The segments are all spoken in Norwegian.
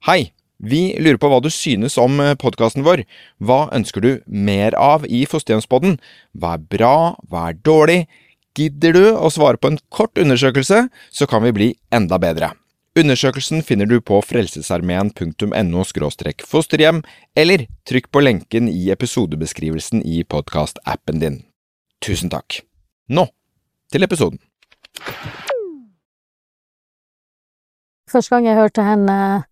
Hei! Vi lurer på hva du synes om podkasten vår. Hva ønsker du mer av i Fosterhjemspodden? Hva er bra, hva er dårlig? Gidder du å svare på en kort undersøkelse, så kan vi bli enda bedre. Undersøkelsen finner du på frelsesarmeen.no fosterhjem, eller trykk på lenken i episodebeskrivelsen i podkastappen din. Tusen takk. Nå til episoden. Første gang jeg hørte henne eh,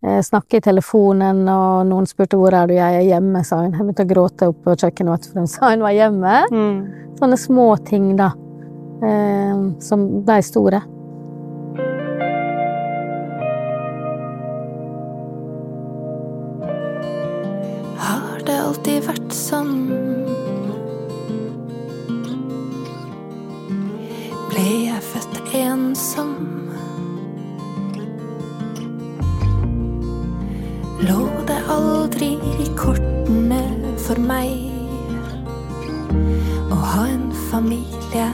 snakke i telefonen, og noen spurte hvor er du, jeg er hjemme, sa hun. Jeg begynte å gråte oppe på kjøkkenet, for hun sa hun var hjemme. Sånne små ting, da, eh, som ble store. Har det alltid vært sånn? Ble jeg født ensom? Lå det aldri i kortene for meg å ha en familie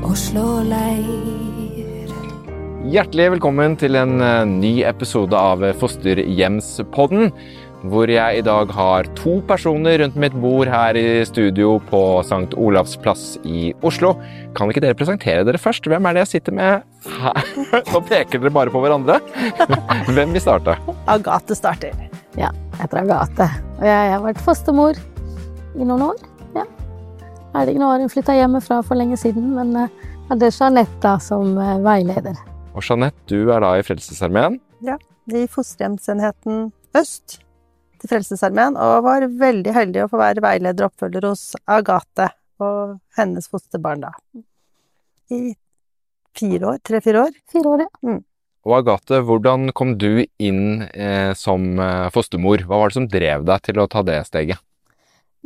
og slå leir? Hjertelig velkommen til en eh, ny episode av Fosterhjemspodden. Hvor jeg i dag har to personer rundt mitt bord her i studio på St. Olavs plass i Oslo. Kan ikke dere presentere dere først? Hvem er det jeg sitter med her? Nå peker dere bare på hverandre. Hvem vil starte? Agathe starter. Ja, jeg heter Agathe, og jeg har vært fostermor i noen år. Ja. Er det ikke nå har hun flytta hjemmefra for lenge siden, men det er Jeanette som eh, veileder. Og Jeanette, du er da i Frelsesarmeen. I fosterhjemsenheten øst til Frelsesarmeen, og var veldig heldig å få være veileder og oppfølger hos Agathe og hennes fosterbarn da. I fire år, tre-fire år. Fire år, ja. Og Agathe, hvordan kom du inn eh, som eh, fostermor? Hva var det som drev deg til å ta det steget?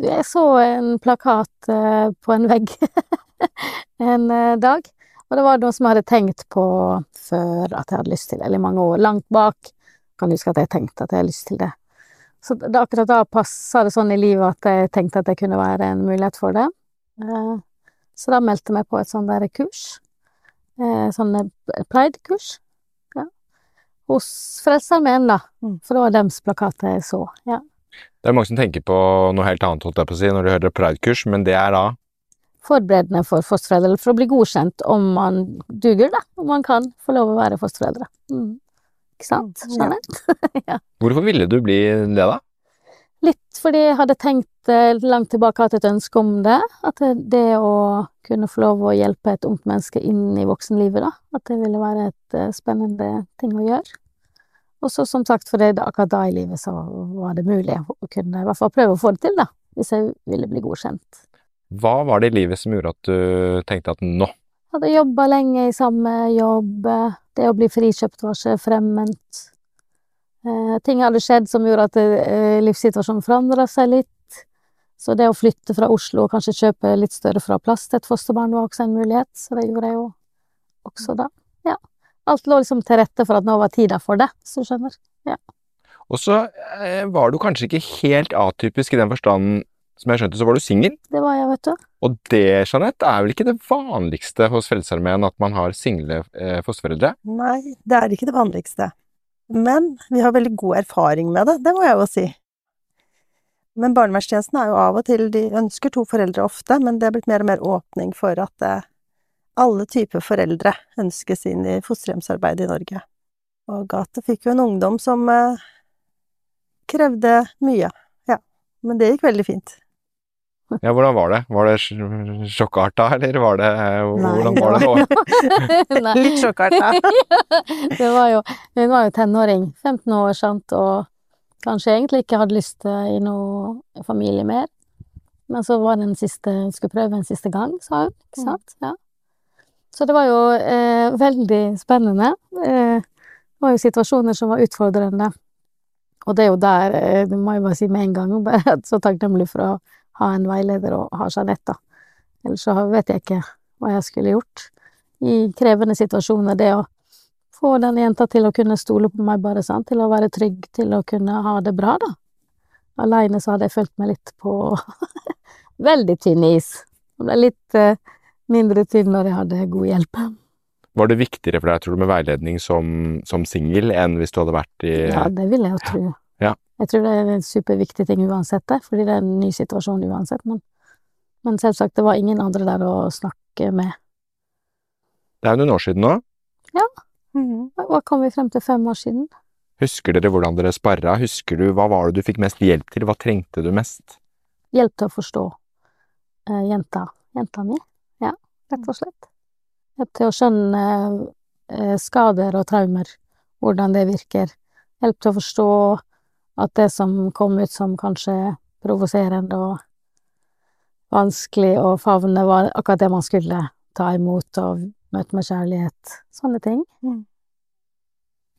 Jeg så en plakat eh, på en vegg en eh, dag, og det var noe som jeg hadde tenkt på før at jeg hadde lyst til det, eller i mange år, langt bak. Kan huske at jeg tenkte at jeg hadde lyst til det. Så det, akkurat da passa det sånn i livet at jeg tenkte at det kunne være en mulighet for det. Eh, så da meldte jeg meg på et sånt der kurs. Eh, sånn Pride-kurs. Ja. Hos Frelsesarmeen, da. Mm. For det var deres plakater jeg så. Ja. Det er mange som tenker på noe helt annet holdt jeg på å si, når de hører Pride-kurs, men det er da forberedende for fosterforeldre, for å bli godkjent om man duger, da. Om man kan få lov å være fosterforeldre. Mm. Ikke sant, Ja. ja. Hvorfor ville du bli det, da? Litt fordi jeg hadde tenkt eh, langt tilbake hatt et ønske om det. At det, å kunne få lov å hjelpe et ungt menneske inn i voksenlivet, da. At det ville være et eh, spennende ting å gjøre. Og så som sagt, for det akkurat da i livet så var det mulig å kunne i hvert fall prøve å få det til, da. Hvis jeg ville bli godkjent. Hva var det i livet som gjorde at du tenkte at nå Hadde jobba lenge i samme jobb. Det å bli frikjøpt var ikke fremmed. Eh, ting hadde skjedd som gjorde at eh, livssituasjonen forandra seg litt. Så det å flytte fra Oslo og kanskje kjøpe litt større fra plass til et fosterbarn var også en mulighet. Så det gjorde jeg jo også da. Ja. Alt lå liksom til rette for at nå var tida for det, så du skjønner. Og så eh, var du kanskje ikke helt atypisk i den forstanden, som jeg skjønte, så var du singel. Det var jeg, vet du. Og det, Jeanette, er vel ikke det vanligste hos Frelsesarmeen at man har single eh, fosterforeldre? Nei, det er ikke det vanligste. Men vi har veldig god erfaring med det, det må jeg jo si. Men barnevernstjenesten er jo av og til De ønsker to foreldre ofte, men det er blitt mer og mer åpning for at eh, alle typer foreldre ønskes inn i fosterhjemsarbeid i Norge. Og Gate fikk jo en ungdom som eh, krevde mye, ja. Men det gikk veldig fint. Ja, hvordan var det? Var det sj- sjokkarta, eller var det eh, Nei, Hvordan var det nå? Litt sjokkarta. det var jo Hun var jo tenåring, 15 år, sant, og kanskje egentlig ikke hadde lyst i noe familie mer. Men så var det en siste Hun skulle prøve en siste gang, sa hun. Ikke Mm. sant? Ja. Så det var jo eh, veldig spennende. Eh, det var jo situasjoner som var utfordrende. Og det er jo der, eh, det må jeg bare si med en gang, bare at så takknemlig for å ha en veileder og ha Jeanette, da. Ellers så vet jeg ikke hva jeg skulle gjort i krevende situasjoner. Det å få den jenta til å kunne stole på meg, bare sant, til å være trygg, til å kunne ha det bra, da. Aleine så hadde jeg følt meg litt på veldig tynn is. Jeg ble litt uh, mindre tynn når jeg hadde god hjelp. Var det viktigere for deg, tror du, med veiledning som, som singel enn hvis du hadde vært i Ja, det vil jeg jo tro. Jeg tror det er en superviktig ting uansett, det, fordi det er en ny situasjon uansett. Men, men selvsagt, det var ingen andre der å snakke med. Det er jo noen år siden nå. Ja. Hva kom vi frem til fem år siden? Husker dere hvordan dere sparra? Husker du hva var det du fikk mest hjelp til? Hva trengte du mest? Hjelp til å forstå eh, jenta, jenta mi. Ja, rett og slett. Hjelp til å skjønne eh, skader og traumer, hvordan det virker. Hjelp til å forstå at det som kom ut som kanskje provoserende og vanskelig å favne, var akkurat det man skulle ta imot og møte med kjærlighet. Sånne ting.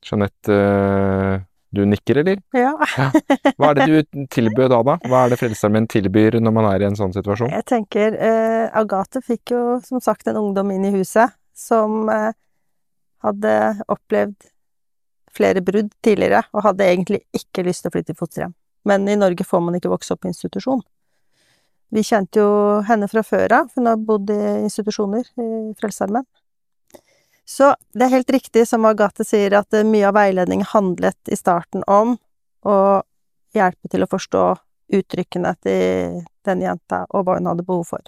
Jeanette, eh, du nikker, eller? Ja. Hva er det du tilbød da, da? Hva er det Frelsesarmeen tilbyr når man er i en sånn situasjon? Jeg tenker eh, Agathe fikk jo som sagt en ungdom inn i huset som eh, hadde opplevd flere brudd tidligere, og hadde egentlig ikke lyst til å flytte i fosterhjem. Men i Norge får man ikke vokse opp i institusjon. Vi kjente jo henne fra før av, hun har bodd i institusjoner i Frelsesarmeen. Så det er helt riktig som Agathe sier, at eh, mye av veiledningen handlet i starten om å hjelpe til å forstå uttrykkene til den jenta, og hva hun hadde behov for.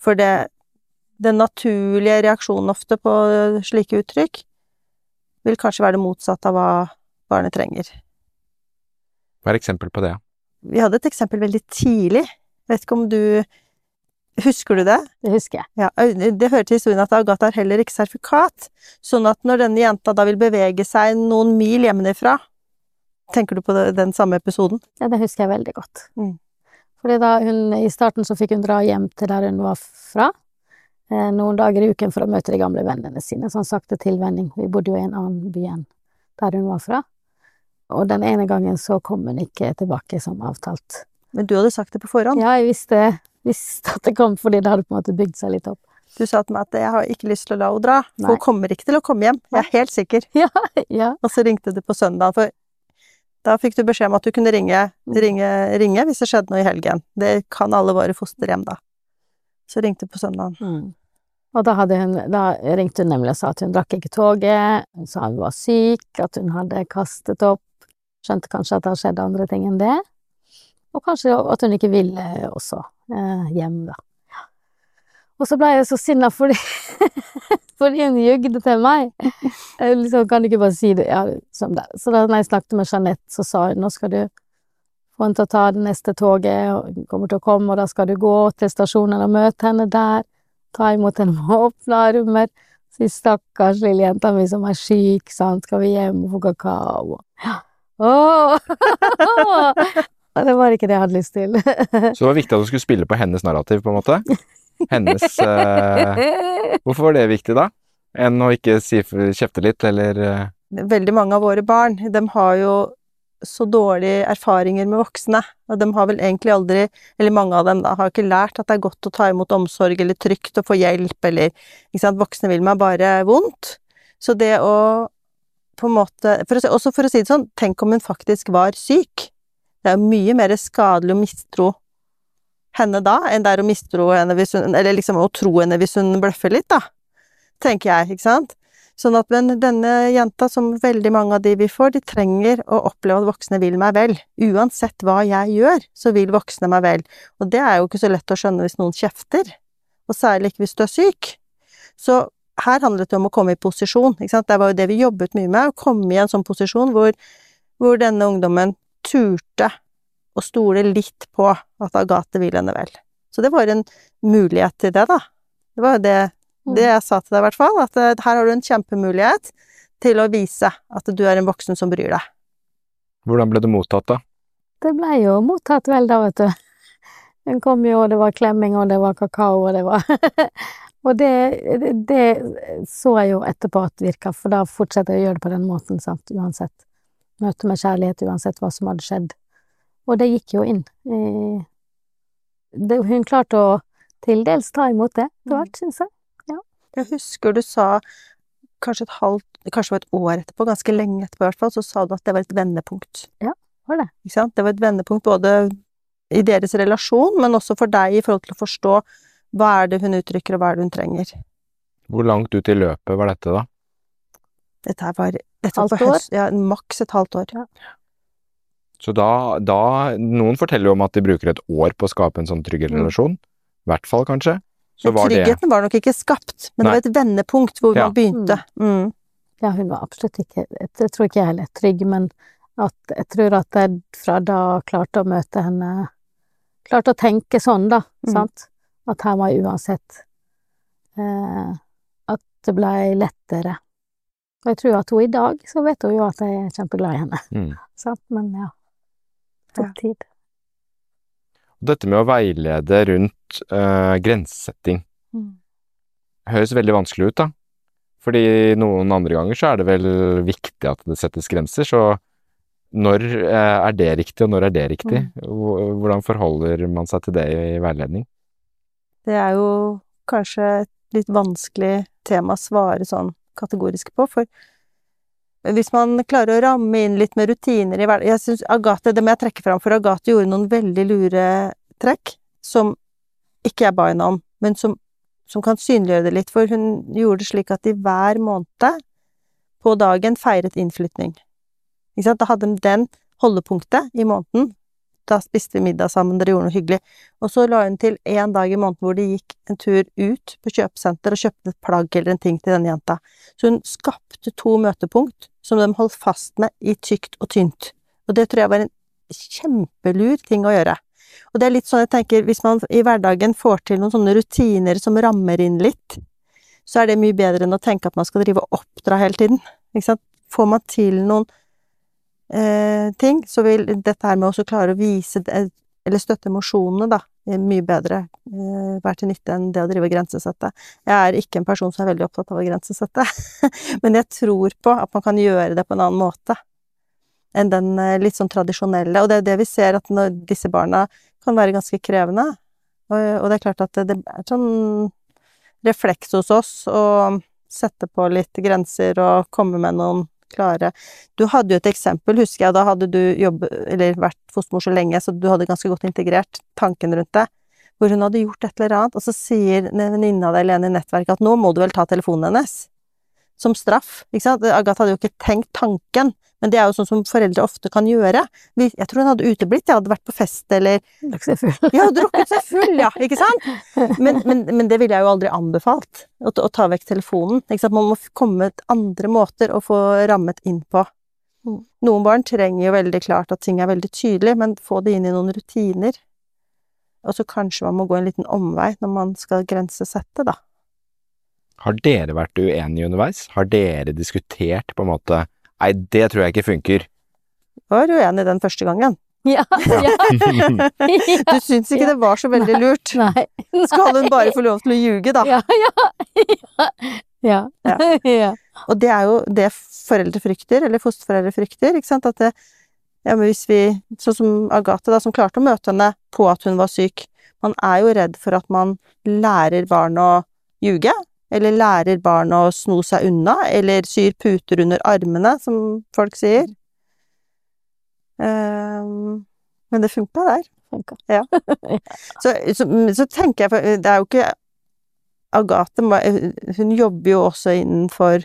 For det, den naturlige reaksjonen ofte på slike uttrykk vil kanskje være det motsatte av hva barnet trenger. Hva er eksempel på det? Vi hadde et eksempel veldig tidlig. Vet ikke om du Husker du det? Det husker jeg. Ja, det hører til historien at Agathe har heller ikke sertifikat, sånn at når denne jenta da vil bevege seg noen mil hjemmefra Tenker du på den samme episoden? Ja, det husker jeg veldig godt. Mm. Fordi da hun, i starten så fikk hun dra hjem til der hun var fra, noen dager i uken for å møte de gamle vennene sine, sånn sakte tilvenning. Vi bodde jo i en annen by enn der hun var fra. Og den ene gangen så kom hun ikke tilbake som avtalt. Men du hadde sagt det på forhånd. Ja, jeg visste, visste at det kom, fordi det hadde på en måte bygd seg litt opp. Du sa til meg at 'jeg har ikke lyst til å la henne dra', Nei. hun kommer ikke til å komme hjem. Jeg er helt sikker. Ja, ja. Og så ringte du på søndag, for da fikk du beskjed om at du kunne ringe, Mm. ringe, ringe hvis det skjedde noe i helgen. Det kan alle våre fosterhjem, da. Så ringte du på søndagen. Mm. Og da, hadde hun, da ringte hun nemlig og sa at hun drakk ikke toget, hun sa hun var syk, at hun hadde kastet opp, skjønte kanskje at det har skjedd andre ting enn det, og kanskje at hun ikke ville også eh, hjem, da. Og så ble jeg så sinna fordi, fordi hun jugde til meg. Jeg liksom, kan du ikke bare si det ja, som det. Så da jeg snakket med Jeanette, så sa hun nå skal du få henne til å ta det neste toget, og hun kommer til å komme, og da skal du gå til stasjonen og møte henne der ta imot henne med åpne armer, si stakkars lille jenta mi som er syk, sant, skal vi hjem og få kakao? Ja. Åh! Det var ikke det jeg hadde lyst til. Så det var viktig at du skulle spille på hennes narrativ, på en måte? Hennes eh, Hvorfor var det viktig, da? Enn å ikke si, kjefte litt, eller eh, Veldig mange av våre barn, de har jo så dårlige erfaringer med voksne, og de har vel egentlig aldri, eller mange av dem da, har ikke lært at det er godt å ta imot omsorg, eller trygt å få hjelp, eller ikke sant, voksne vil meg bare vondt. Så det å på en måte for å, Også for å si det sånn, tenk om hun faktisk var syk. Det er jo mye mer skadelig å mistro henne da, enn det er å mistro henne hvis hun Eller liksom å tro henne hvis hun bløffer litt, da. Tenker jeg, ikke sant? Sånn at men denne jenta, som veldig mange av de vi får, de trenger å oppleve at voksne vil meg vel. Uansett hva jeg gjør, så vil voksne meg vel. Og det er jo ikke så lett å skjønne hvis noen kjefter. Og særlig ikke hvis du er syk. Så her handlet det om å komme i posisjon. Det var jo det vi jobbet mye med, å komme i en sånn posisjon hvor, hvor denne ungdommen turte å stole litt på at Agathe vil henne vel. Så det var en mulighet til det, da. Det var jo det det jeg sa til deg, i hvert fall, at eh, her har du en kjempemulighet til å vise at du er en voksen som bryr deg. hvordan ble det mottatt, da? Det ble jo mottatt vel da, vet du. Hun kom jo, og det var klemming, og det var kakao, og det var Og det, det, det så jeg jo etterpå at virka, for da fortsetter jeg å gjøre det på den måten, sant, uansett. Møte med kjærlighet, uansett hva som hadde skjedd. Og det gikk jo inn. Eh, det, hun klarte å til dels ta imot det, etter hvert, syns jeg. Jeg husker du sa kanskje et halvt, kanskje et år etterpå, ganske lenge etterpå i hvert fall, så sa du at det var et vendepunkt. Ja, Var det? Ikke sant? Det var et vendepunkt både i deres relasjon, men også for deg i forhold til å forstå hva er det hun uttrykker, og hva er det hun trenger. Hvor langt ut i løpet var dette, da? Dette her var, dette Halvt år? høst, ja, maks et halvt år. Så da, da Noen forteller jo om at de bruker et år på å skape en sånn trygg Mm. relasjon. I hvert fall, kanskje. Så var det tryggheten var nok ikke skapt, men Nei. det var et vendepunkt hvor Ja. man begynte. Mm. Ja, hun var absolutt ikke Jeg tror ikke jeg er er trygg, men at jeg tror at jeg fra da klarte å møte henne Klarte å tenke sånn, da, Mm. sant? At her var jeg uansett eh, At det blei lettere. Og jeg tror at hun i dag, så vet hun jo at jeg er kjempeglad i henne, mm. sant? Men ja. Tok Ja. tid. Dette med å veilede rundt uh, grensesetting Mm. høres veldig vanskelig ut, da. Fordi noen andre ganger så er det vel viktig at det settes grenser, så når eh, er det riktig, og når er det riktig? Hvor- Hvordan forholder man seg til det i veiledning? Det er jo kanskje et litt vanskelig tema å svare sånn kategorisk på, for hvis man klarer å ramme inn litt med rutiner i hverdagen Jeg syns Agathe, det må jeg trekke fram, for Agathe gjorde noen veldig lure trekk som ikke jeg ba henne om, men som, som kan synliggjøre det litt, for hun gjorde det slik at de hver måned på dagen feiret innflytning. Ikke sant? Da hadde de den holdepunktet i måneden. Da spiste vi middag sammen, dere gjorde noe hyggelig. Og så la hun til én dag i måneden hvor de gikk en tur ut på kjøpesenter og kjøpte et plagg eller en ting til denne jenta. Så hun skapte to møtepunkt som de holdt fast med i tykt og tynt. Og det tror jeg var en kjempelur ting å gjøre. Og det er litt sånn jeg tenker, hvis man i hverdagen får til noen sånne rutiner som rammer inn litt, så er det mye bedre enn å tenke at man skal drive og oppdra hele tiden. Ikke sant? Får man til noen eh, ting, så vil dette her med å klare å vise det, eller støtte emosjonene, da, er mye bedre uh, være til nytte enn det å drive og grensesette. Jeg er ikke en person som er veldig opptatt av å grensesette, men jeg tror på at man kan gjøre det på en annen måte enn den uh, litt sånn tradisjonelle. Og det er det vi ser, at når disse barna kan være ganske krevende. Og, og det er klart at det, det er sånn refleks hos oss å sette på litt grenser og komme med noen klare Du hadde jo et eksempel, husker jeg, da hadde du jobbet, eller vært fostermor så lenge, så du hadde ganske godt integrert tanken rundt det. Hvor hun hadde gjort et eller annet, og så sier en venninne av deg, Lene, i nettverket, at nå må du vel ta telefonen hennes. Som straff, ikke sant. Agathe hadde jo ikke tenkt tanken, men det er jo sånn som foreldre ofte kan gjøre. Jeg tror hun hadde uteblitt, jeg hadde vært på fest eller Drukket seg full. Ja, drukket seg full, ja, ikke sant? Men, men, men det ville jeg jo aldri anbefalt, å, å ta vekk telefonen. Ikke sant? Man må komme andre måter å få rammet inn på. Mm. Noen barn trenger jo veldig klart at ting er veldig tydelig, men få det inn i noen rutiner. Og så kanskje man må gå en liten omvei når man skal grensesette, da. Har dere vært uenige underveis? Har dere diskutert på en måte Nei, det tror jeg ikke funker. Jeg var uenig den første gangen. Ja, ja. Du syns ikke det var så veldig lurt. Nei. Skal hun bare få lov til å ljuge, da? Ja, ja. Ja. Ja. ja. Og det er jo det foreldre frykter, eller fosterforeldre frykter, ikke sant, at det, ja, men hvis vi, sånn som Agathe da, som klarte å møte henne på at hun var syk, man er jo redd for at man lærer barn å ljuge, eller lærer barn å sno seg unna, eller syr puter under armene, som folk sier. Um, men det funka der. Funka. Så, så, så tenker jeg, for det er jo ikke Agathe hun jobber jo også innenfor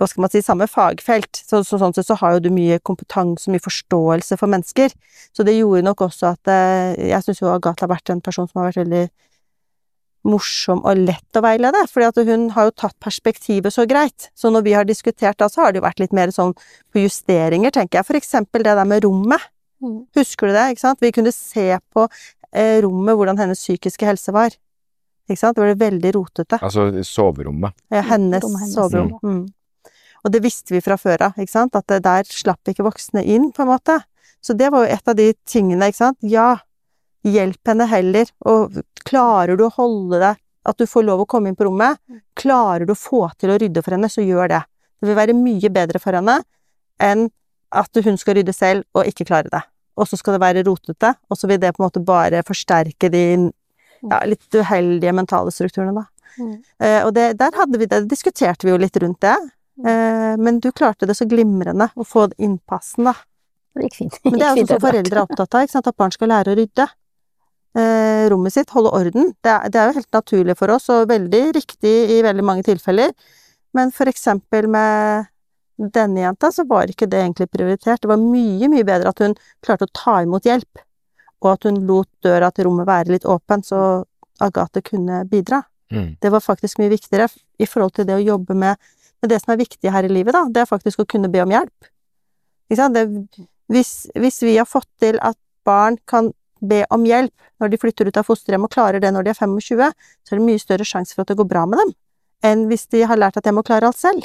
hva skal man si, samme fagfelt. Så, så, sånn sett så har jo du mye kompetanse, mye forståelse for mennesker. Så det gjorde nok også at eh, Jeg syns jo Agathe har vært en person som har vært veldig morsom og lett å veilede, fordi hun har jo tatt perspektivet så greit. Så når vi har diskutert da, så har det jo vært litt mer sånn på justeringer, tenker jeg. For eksempel det der med rommet. Mm. Husker du det, ikke sant? Vi kunne se på eh, rommet hvordan hennes psykiske helse var. Ikke sant? Det ble veldig rotete. Altså soverommet. Ja, hennes rommet hennes, soverom. Mm. Og det visste vi fra før av, ikke sant? At det der slapp ikke voksne inn, på en måte. Så det var jo et av de tingene, ikke sant? Ja, hjelp henne heller, og klarer du å holde deg At du får lov å komme inn på rommet, klarer du å få til å rydde for henne, så gjør det. Det vil være mye bedre for henne enn at hun skal rydde selv og ikke klare det. Og så skal det være rotete, og så vil det på en måte bare forsterke de ja, litt uheldige mentale strukturene, da. Mm. Eh, og det, der vi det, diskuterte vi jo litt rundt det. Eh, men du klarte det så glimrende å få innpassen, da. Det gikk fint. Men det er Gikk sånn som foreldre er opptatt av, at barn skal lære å rydde. Eh, rommet sitt, holde orden. Det er, det er jo helt naturlig for oss, og veldig riktig i veldig mange tilfeller. Men for eksempel med denne jenta, så var ikke det egentlig prioritert. Det var mye, mye bedre at hun klarte å ta imot hjelp, og at hun lot døra til rommet være litt åpen, så Agathe kunne bidra. Mm. Det var faktisk mye viktigere i forhold til det å jobbe med, med det som er viktig her i livet, da. Det er faktisk å kunne be om hjelp. Ikke sant? Det, hvis, hvis vi har fått til at barn kan be om hjelp når de flytter ut av fosterhjem og klarer det når de er 25, så er det mye større sjanse for at det går bra med dem, enn hvis de har lært at de må klare alt selv.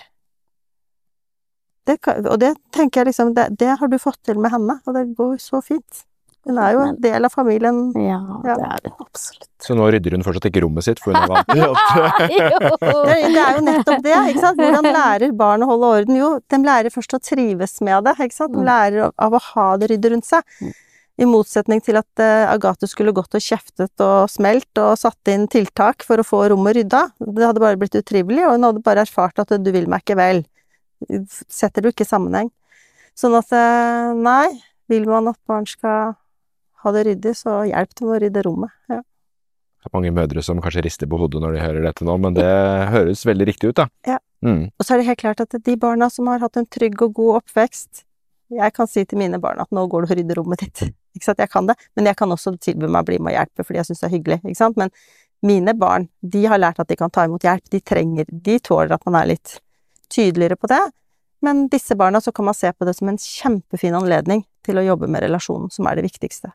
Det, og det tenker jeg liksom, det, det har du fått til med henne, og det går så fint. Hun er jo en del av familien. Ja, Ja. det er hun absolutt. Så nå rydder hun fortsatt ikke rommet sitt, for hun er vant til Det, det er jo nettopp det, ikke sant. Hvordan lærer barn å holde orden? Jo, de lærer først å trives med det, ikke sant. De Mm. lærer av- å ha det ryddet rundt seg. I motsetning til at eh, Agathe skulle gått og kjeftet og smelt og satt inn tiltak for å få rommet rydda. Det hadde bare blitt utrivelig, og hun hadde bare erfart at du vil meg ikke vel. Setter du ikke sammenheng. Sånn at eh, nei, vil man at barn skal ha det ryddig, så hjelp dem å rydde rommet. Ja. Det er mange mødre som kanskje rister på hodet når de hører dette nå, men det høres veldig riktig ut, da. Ja. Mm. Og så er det helt klart at de barna som har hatt en trygg og god oppvekst Jeg kan si til mine barn at nå går du og rydder rommet ditt. Ikke sant, jeg kan det. Men jeg kan også tilby meg å bli med og hjelpe fordi jeg syns det er hyggelig. Ikke sant. Men mine barn, de har lært at de kan ta imot hjelp. De trenger De tåler at man er litt tydeligere på det. Men disse barna, så kan man se på det som en kjempefin anledning til å jobbe med relasjonen, som er det viktigste.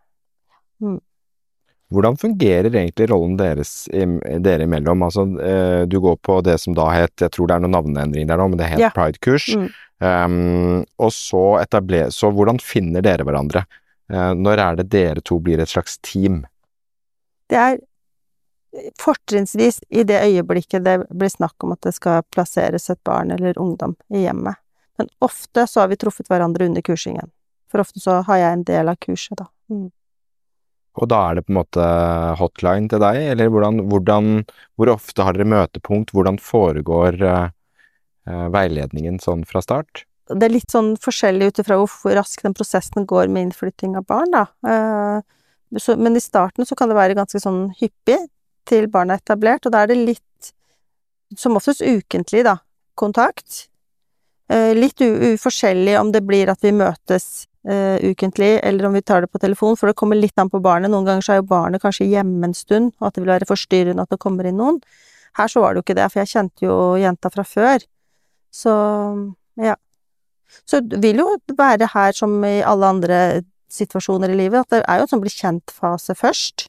Hvordan fungerer egentlig rollen deres dere imellom? Altså, eh, du går på det som da het, jeg tror det er noen navneendring der nå, men det het Ja. Pride-kurs. Mm. Um, og så etabler... Så hvordan finner dere hverandre? Uh, når er det dere to blir et slags team? Det er fortrinnsvis i det øyeblikket det blir snakk om at det skal plasseres et barn eller ungdom i hjemmet. Men ofte så har vi truffet hverandre under kursingen. For ofte så har jeg en del av kurset, da. Mm. Og da er det på en måte hotline til deg, eller hvordan, hvordan Hvor ofte har dere møtepunkt? Hvordan foregår eh, eh, veiledningen sånn fra start? Det er litt sånn forskjellig ut ifra hvor, raskt den prosessen går med innflytting av barn, da. Eh, så, men i starten så kan det være ganske sånn hyppig til barnet er etablert, og da er det litt, som oftest ukentlig, da, kontakt. Eh, litt uforskjellig om det blir at vi møtes eh, ukentlig, eller om vi tar det på telefon, for det kommer litt an på barnet. Noen ganger så er jo barnet kanskje hjemme en stund, og at det vil være forstyrrende at det kommer inn noen. Her så var det jo ikke det, for jeg kjente jo jenta fra før. Så ja. Så det vil jo være her som i alle andre situasjoner i livet, at det er jo en sånn bli kjent-fase først,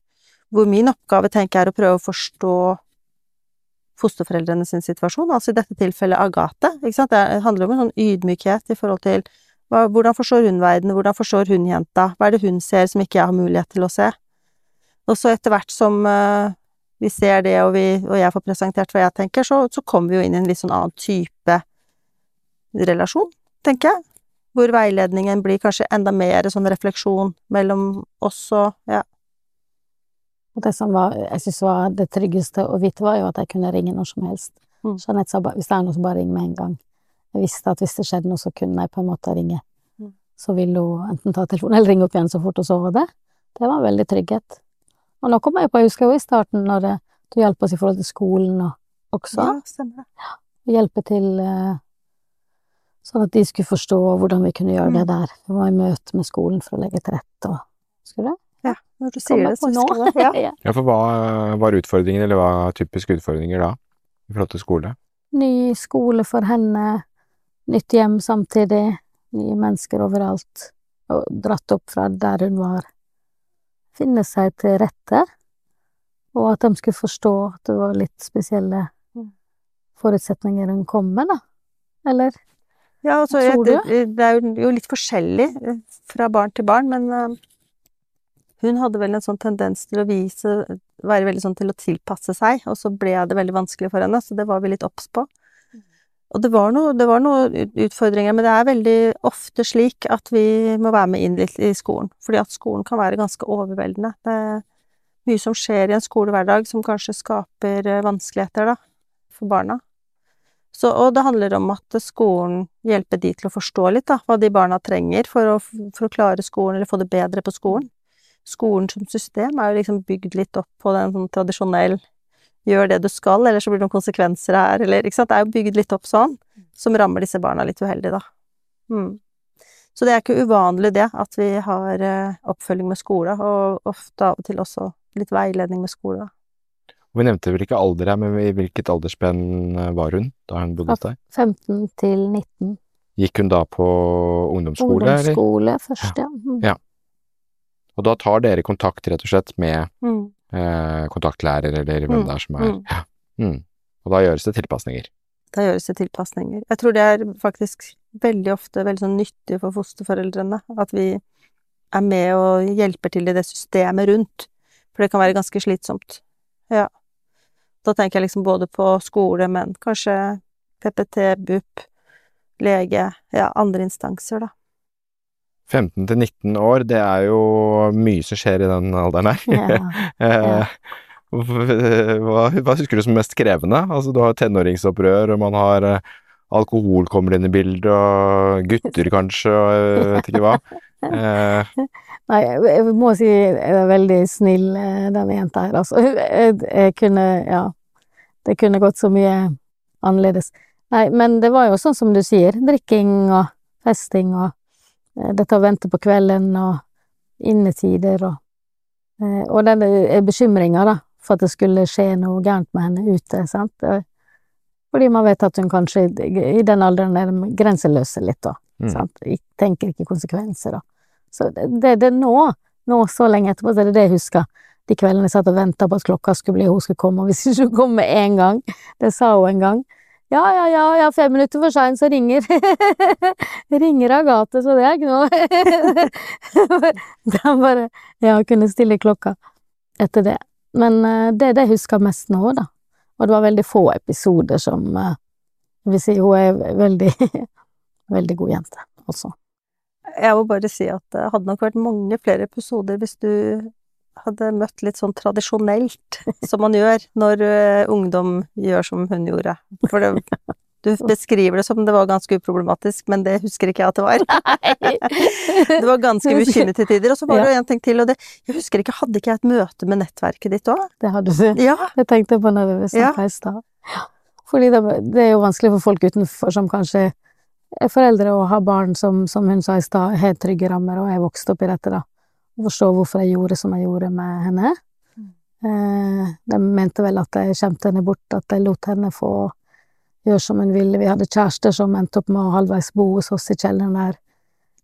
hvor min oppgave tenker jeg er å prøve å forstå fosterforeldrene sin situasjon, altså i dette tilfellet Agathe, ikke sant, det handler om en sånn ydmykhet i forhold til hva, hvordan forstår hun verden, hvordan forstår hun jenta, hva er det hun ser som ikke jeg har mulighet til å se? Og så etter hvert som uh, vi ser det, og, vi, og jeg får presentert hva jeg tenker, så, så kommer vi jo inn i en litt sånn annen type relasjon, tenker jeg. Hvor veiledningen blir kanskje enda mer sånn refleksjon mellom oss og ja. Og det som var, jeg synes var det tryggeste å vite, var jo at jeg kunne ringe når som helst. Mm. Jeanette sa bare, hvis det er noe, så bare ring med en gang. Jeg visste at hvis det skjedde noe, så kunne jeg på en måte ringe. Mm. Så ville hun enten ta telefonen eller ringe opp igjen så fort hun så det. Det var veldig trygghet. Og nå kommer jeg på, jeg husker jo i starten når det, du hjalp oss i forhold til skolen og også. Ja, stemmer det. hjelpe til eh, sånn at de skulle forstå hvordan vi kunne gjøre det Mm. der. Vi var i møte med skolen for å legge til rette og Husker du? Ja, når du sier det, så på husker jeg det. Ja. Ja. Ja, for hva var utfordringen, eller hva er typiske utfordringer da, i forhold til skole? Ny skole for henne, nytt hjem samtidig, nye mennesker overalt, og dratt opp fra der hun var. Finne seg til rette, og at de skulle forstå at det var litt spesielle Mm. forutsetninger hun kom med, da. Eller? Ja, altså, det, det er jo, jo litt forskjellig eh, fra barn til barn, men eh, hun hadde vel en sånn tendens til å vise Være veldig sånn til å tilpasse seg, og så ble det veldig vanskelig for henne, så det var vi litt obs på. Og det var noe, det var noe utfordringer, men det er veldig ofte slik at vi må være med inn litt i skolen, fordi at skolen kan være ganske overveldende. Det er mye som skjer i en skolehverdag som kanskje skaper eh, vanskeligheter, da, for barna. Så, og det handler om at skolen hjelper de til å forstå litt, da, hva de barna trenger for å, for å klare skolen, eller få det bedre på skolen. skolen som system er jo liksom bygd litt opp på den sånn tradisjonell gjør det du skal, eller så blir det noen konsekvenser her, eller ikke sant. Det er jo bygd litt opp sånn, som rammer disse barna litt uheldig, da. Mm. Så det er ikke uvanlig det, at vi har eh, oppfølging med skole, og ofte av og til også litt veiledning med skole. da. Vi nevnte vel ikke alder her, men i hvilket aldersspenn eh, var hun da hun bodde hos deg? 15 til 19. Gikk hun da på ungdomsskole, eller? Ungdomsskole først, ja. Mm. Ja. Og da tar dere kontakt rett og slett med Mm. Eh, kontaktlærer eller hvem Mm, det er som er mm. ja. mm. Og da gjøres det tilpasninger. Da gjøres det tilpasninger. Jeg tror det er faktisk veldig ofte veldig sånn nyttig for fosterforeldrene at vi er med og hjelper til i det systemet rundt, for det kan være ganske slitsomt. Ja. Da tenker jeg liksom både på skole, men kanskje PPT, BUP, lege, ja, andre instanser, da. 15 til 19 år, det er jo mye som skjer i den alderen her. Ja. Eh, hva, hva husker du som mest krevende? Altså, du har tenåringsopprør, og man har eh, alkohol kommer inn i bildet, og gutter kanskje, og jeg vet ikke hva. Eh, Nei, jeg, må si jeg er veldig snill, eh, denne jenta her, altså. Jeg, jeg kunne, ja Det kunne gått så mye annerledes. Nei, men det var jo sånn som du sier, drikking og festing og eh, dette å vente på kvelden og innetider og eh, Og den bekymringa, da, for at det skulle skje noe gærent med henne ute, sant. Eh, Fordi man vet at hun kanskje i den alderen er grenseløse litt, da. Mm. Sant? Tenker ikke konsekvenser, da. Så det, er nå, nå så lenge etterpå, så er det det jeg husker. De kveldene jeg satt og venta på at klokka skulle bli, hun skulle komme, og hvis ikke hun kom med en gang, det sa hun en gang, ja, ja, ja, ja, fem minutter for seint, så ringer ringer Agathe, så det er ikke noe Da bare Ja, kunne stille klokka etter det. Men eh, det er det jeg husker mest nå, da. Og det var veldig få episoder som eh, Jeg vil si hun er veldig veldig god jente, altså. Jeg må bare si at det hadde nok vært mange flere episoder hvis du hadde møtt litt sånn tradisjonelt, som man gjør når eh, ungdom gjør som hun gjorde. For det, du beskriver det som det var ganske uproblematisk, men det husker ikke jeg at det var. Det var ganske mye til tider. Og så var det jo en ting til, og det Jeg husker ikke, hadde ikke jeg et møte med nettverket ditt òg? Det hadde du. Ja. Det tenkte jeg på når vi snakka i stad. Fordi det, det er jo vanskelig for folk utenfor som kanskje er foreldre og har barn som, som hun sa i stad, har trygge rammer og er vokst opp i dette, da. Å forstå hvorfor jeg gjorde som jeg gjorde med henne. Eh, de mente vel at jeg skjemte henne bort, at jeg lot henne få gjøre som hun ville. Vi hadde kjærester som endte opp med å halvveis bo hos oss i kjelleren der.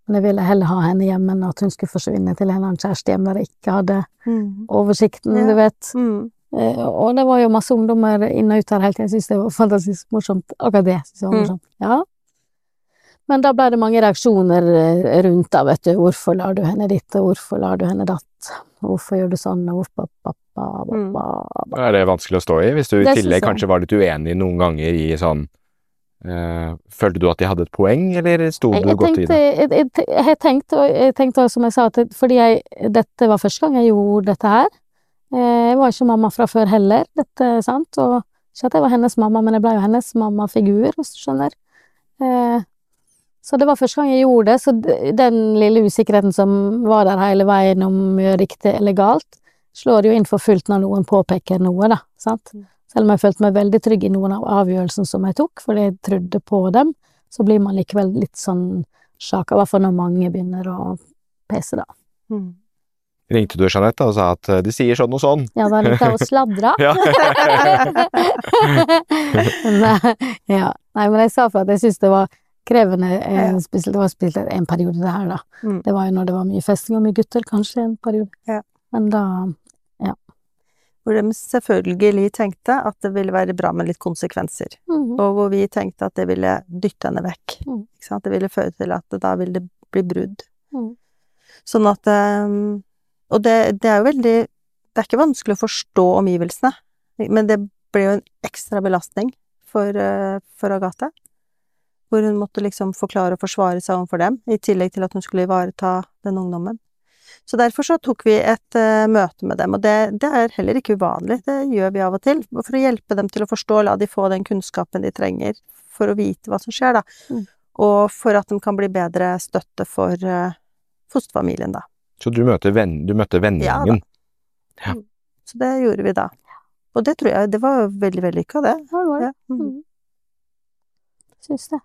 Men jeg ville heller ha henne hjemme enn at hun skulle forsvinne til en eller annen kjærestehjem der jeg ikke hadde Mm. oversikten, Ja. du vet. Mm. Eh, og det var jo masse ungdommer inn og ut her hele tiden. Jeg syntes det var fantastisk morsomt. Akkurat det synes jeg var Mm. morsomt. Ja. Men da ble det mange reaksjoner eh, rundt da, vet du. Hvorfor lar du henne ditt, og hvorfor lar du henne datt? Hvorfor gjør du sånn, og hvorfor pappa, pappa, Mm. pappa. er det vanskelig å stå i, hvis du i tillegg kanskje var litt uenig noen ganger i sånn øh, Følte du at de hadde et poeng, eller sto Jeg, du jeg godt i det? jeg, jeg, jeg, jeg tenkte, og jeg tenkte også, som jeg sa, at fordi jeg, dette var første gang jeg gjorde dette her. Eh, Jeg var ikke mamma fra før heller, dette, sant, og ikke at jeg var hennes mamma, men jeg ble jo hennes mammafigur, hvis du skjønner. Eh, Så det var første gang jeg gjorde det, så den lille usikkerheten som var der hele veien om riktig eller galt, slår jo inn for fullt når noen påpeker noe, da, sant. Mm. Selv om jeg følte meg veldig trygg i noen av avgjørelsene som jeg tok, fordi jeg trodde på dem, så blir man likevel litt sånn sjaka, i hvert fall når mange begynner å pese, da. Mm. Ringte du Jeanette og sa at eh, de sier sånn og sånn? Ja, da litt av å sladre. Nei, ja. Nei, men jeg sa for at jeg syntes det var krevende, eh, Ja. spesielt, det var spesielt en periode det her, da. Mm. Det var jo når det var mye festing og mye gutter, kanskje en periode. Ja. Men da Ja. Hvor de selvfølgelig tenkte at det ville være bra med litt konsekvenser. Mm. Og hvor vi tenkte at det ville dytte henne vekk. Mm. Det ville føre til at da ville det bli brudd. Mm. Sånn at ehm, Og det, det er jo veldig Det er ikke vanskelig å forstå omgivelsene, men det ble jo en ekstra belastning for, eh, for Agathe. Hvor hun måtte liksom forklare og forsvare seg overfor dem, i tillegg til at hun skulle ivareta den ungdommen. Så derfor så tok vi et uh, møte med dem, og det, det er heller ikke uvanlig, det gjør vi av og til, for å hjelpe dem til å forstå, la de få den kunnskapen de trenger for å vite hva som skjer, da. Mm. Og for at de kan bli bedre støtte for uh, fosterfamilien, da. Så du, møter venn, du møtte vennegjengen? Ja. Så det gjorde vi da. Og det tror jeg Det var veldig vellykka, det. Ja, det var det. Ja. Mm. Mm. Syns det.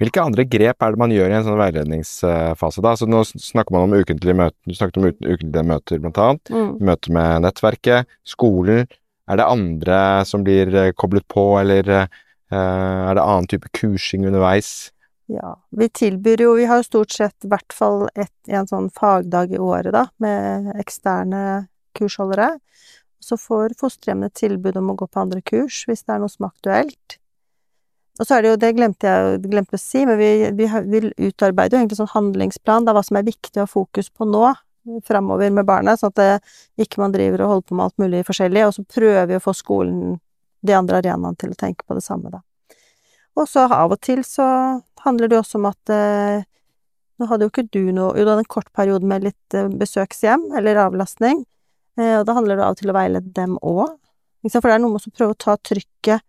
Hvilke andre grep er det man gjør i en sånn veiledningsfase, da? Så nå snakker man om ukentlige møter, du snakket om ukentlige møter, blant annet. Mm. Møter med nettverket, skolen. Er det andre som blir eh, koblet på, eller uh, er det annen type kursing underveis? Ja, vi tilbyr jo Vi har jo stort sett i hvert fall et, en sånn fagdag i året, da, med eksterne kursholdere. Så får fosterhjemmene tilbud om å gå på andre kurs, hvis det er noe som er aktuelt. Og så er det jo, det glemte jeg glemte å si, men vi, vi, vi utarbeider jo egentlig sånn handlingsplan, da, hva som er viktig å ha fokus på nå, framover med barnet, sånn at det ikke man driver og holder på med alt mulig forskjellig, og så prøver vi å få skolen, de andre arenaene, til å tenke på det samme, da. Og så av og til så handler det også om at eh, Nå hadde jo ikke du noe Jo, du hadde en kort periode med litt eh, besøkshjem, eller avlastning, eh, og da handler det av og til å veilede dem òg. For det er noe med å prøve å ta trykket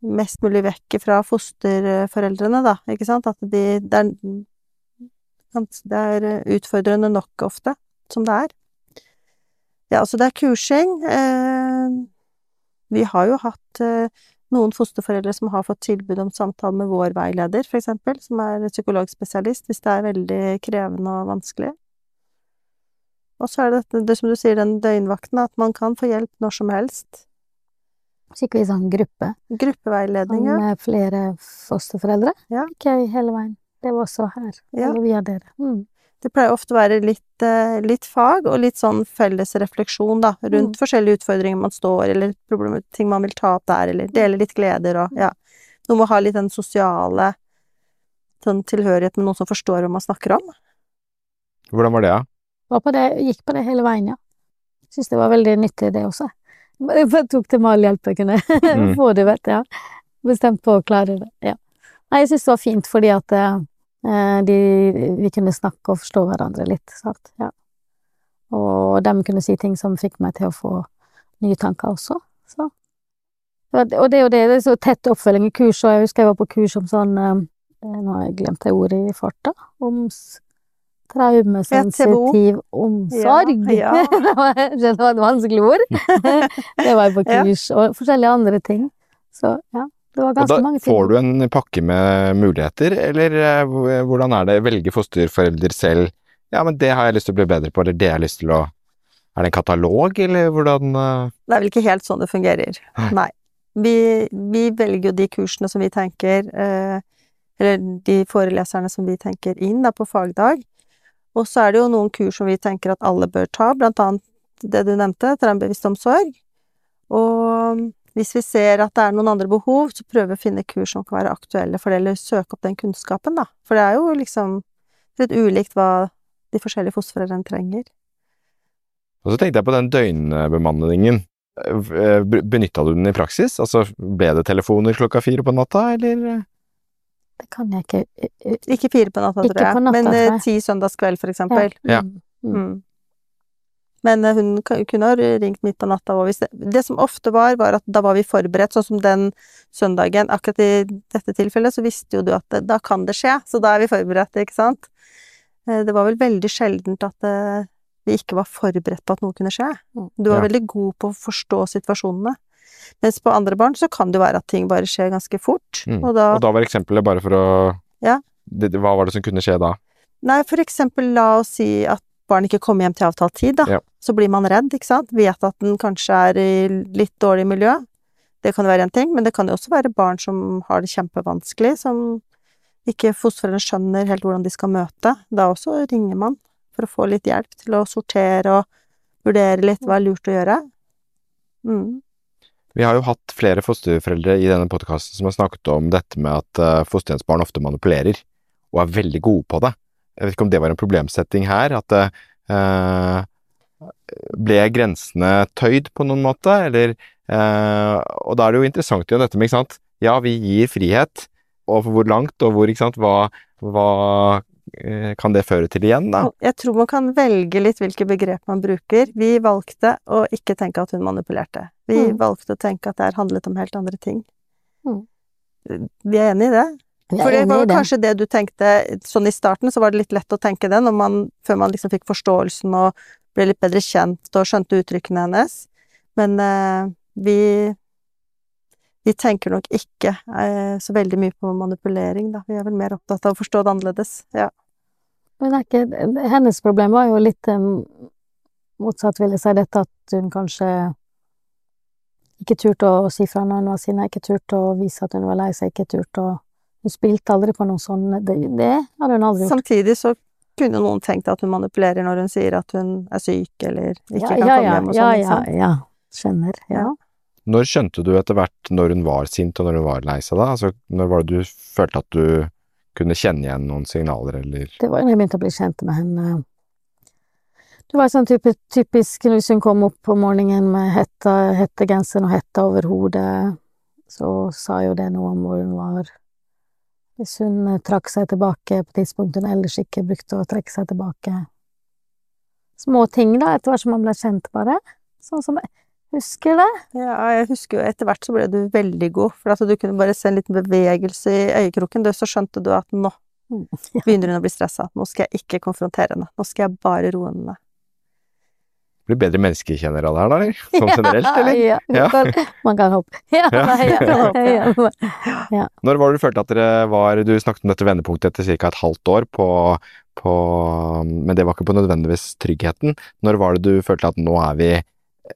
mest mulig vekk fra fosterforeldrene, da, ikke sant? At de Det er, det er utfordrende nok ofte, som det er. Ja, altså det er kursing. Eh, vi har jo hatt eh, noen fosterforeldre som har fått tilbud om samtale med vår veileder, for som er psykologspesialist, hvis det er veldig krevende og vanskelig. Og så er det det som du sier, den døgnvakten, at man kan få hjelp når som helst. Skikkelig sånn gruppe. Gruppeveiledning, ja. Med flere fosterforeldre. Ja. Ok, hele veien. Det var også her. Ja. Eller via dere. Mm. Det pleier ofte å være litt, eh, litt fag og litt sånn felles refleksjon, da, rundt Mm. forskjellige utfordringer man står, eller problemer, ting man vil ta opp der, eller dele litt gleder og ja. Noe med å ha litt den sosiale sånn tilhørighet med noen som forstår hva man snakker om. Hvordan var det, da? Var på det, gikk på det hele veien, ja. Syns det var veldig nyttig, det også. Jeg bare tok til malhjelp jeg kunne Mm. få, du vet. Ja. Bestemt på å klare det. Ja. Nei, jeg syns det var fint fordi at eh, de, vi kunne snakke og forstå hverandre litt, sant. Ja. Og de kunne si ting som fikk meg til å få nye tanker også. Så. Og det er jo det, det er så tett oppfølging i kurs, og jeg husker jeg var på kurs om sånn eh, Nå har jeg glemt det ordet i farta. Om traumesensitiv omsorg. Ja, ja. det var et vanskelig ord. det var på Ja. kurs, og forskjellige andre ting. Så ja, det var ganske mange ting. Da får du en pakke med muligheter, eller eh, hvordan er det? Velge fosterforelder selv Ja, men det har jeg lyst til å bli bedre på, eller det har jeg lyst til å Er det en katalog, eller hvordan eh? Det er vel ikke helt sånn det fungerer. Nei. Vi, vi velger jo de kursene som vi tenker eh, Eller de foreleserne som vi tenker inn da på fagdag. Og så er det jo noen kurs som vi tenker at alle bør ta, blant annet det du nevnte, traumebevisst. Og hvis vi ser at det er noen andre behov, så prøver vi å finne kurs som kan være aktuelle for det, eller søke opp den kunnskapen, da. For det er jo liksom litt ulikt hva de forskjellige fosterforeldrene trenger. Og så tenkte jeg på den døgnbemanningen. Eh, Benytta du den i praksis? Altså, ble det telefoner klokka fire på natta, eller? Det kan jeg ikke eh, eh, Ikke fire på natta, tror jeg, natta, men eh, jeg. ti søndagskveld, for eksempel. Ja. mm, mm. Mm. Men hun kunne ha ringt midt på natta òg. det, det som ofte var, var at da var vi forberedt, sånn som den søndagen. Akkurat i dette tilfellet så visste jo du at det, da kan det skje, så da er vi forberedt, ikke sant? Eh, Det var vel veldig sjeldent at vi ikke var forberedt på at noe kunne skje. Mm. Du var Ja. veldig god på å forstå situasjonene. Mens på andre barn så kan det være at ting bare skjer ganske fort, Mm. og da Og da var eksempelet bare for å Ja. det, Hva var det som kunne skje da? Nei, for eksempel la oss si at barn ikke kommer hjem til avtalt tid, da. Ja. Så blir man redd, ikke sant. Vet at den kanskje er i litt dårlig miljø. Det kan være en ting, men det kan jo også være barn som har det kjempevanskelig, som ikke fosterforeldrene skjønner helt hvordan de skal møte. Da også ringer man for å få litt hjelp til å sortere og vurdere litt hva er lurt å gjøre. Mm. Vi har jo hatt flere fosterforeldre i denne podkasten som har snakket om dette med at uh, fosterhjemsbarn ofte manipulerer, og er veldig gode på det. Jeg vet ikke om det var en problemsetting her, at eh, ble grensene tøyd på noen måte, eller eh, Og da er det jo interessant igjen dette med, ikke sant, ja, vi gir frihet, og hvor langt, og hvor, ikke sant, hva, hva eh, kan det føre til igjen, da? Jeg tror man kan velge litt hvilke begrep man bruker. Vi valgte å ikke tenke at hun manipulerte. Vi Mm. valgte å tenke at det her handlet om helt andre ting. Mm. Vi er enig i det. For det var kanskje det du tenkte sånn i starten, så var det litt lett å tenke det, når man, før man liksom fikk forståelsen og ble litt bedre kjent og skjønte uttrykkene hennes. Men eh, vi vi tenker nok ikke eh, så veldig mye på manipulering, da. Vi er vel mer opptatt av å forstå det annerledes. Ja. Men er ikke, hennes problem var jo litt eh, motsatt, vil jeg si, dette at hun kanskje ikke turte å si fra når hun var sinna, ikke turte å vise at hun var lei seg, ikke turte å Hun spilte aldri på noe sånn Det, det hadde hun aldri gjort. Samtidig så kunne noen tenkt at hun manipulerer når hun sier at hun er syk eller ikke ja, kan ja, komme ja, hjem og sånn, Ja, ja, ja. Skjønner. Ja. Når skjønte du etter hvert når hun var sint og når hun var lei seg da? Altså, når var det du følte at du kunne kjenne igjen noen signaler, eller Det var da jeg begynte å bli kjent med henne. Det var sånn type, typisk hvis hun kom opp om morgenen med hetta, hettegenseren og hetta over hodet, så sa jo det noe om hvor hun var. Hvis hun eh, trakk seg tilbake på tidspunkt hun ellers ikke brukte å trekke seg tilbake. Små ting, da, etter hvert som man ble kjent, bare. Sånn som husker det. Ja, jeg husker jo etter hvert så ble du veldig god, for at du kunne bare se en liten bevegelse i øyekroken, så skjønte du at nå begynner hun å bli stressa, nå skal jeg ikke konfrontere henne, nå skal jeg bare roe henne ned. blir bedre menneskekjenner av det her, da, eller? Sånn generelt, eller? Ja, Ja. man kan, man kan håpe. Ja, Ja. ja, ja. Når var det du følte at dere var Du snakket om dette vendepunktet etter ca. et halvt år på, på Men det var ikke på nødvendigvis tryggheten. Når var det du følte at nå er vi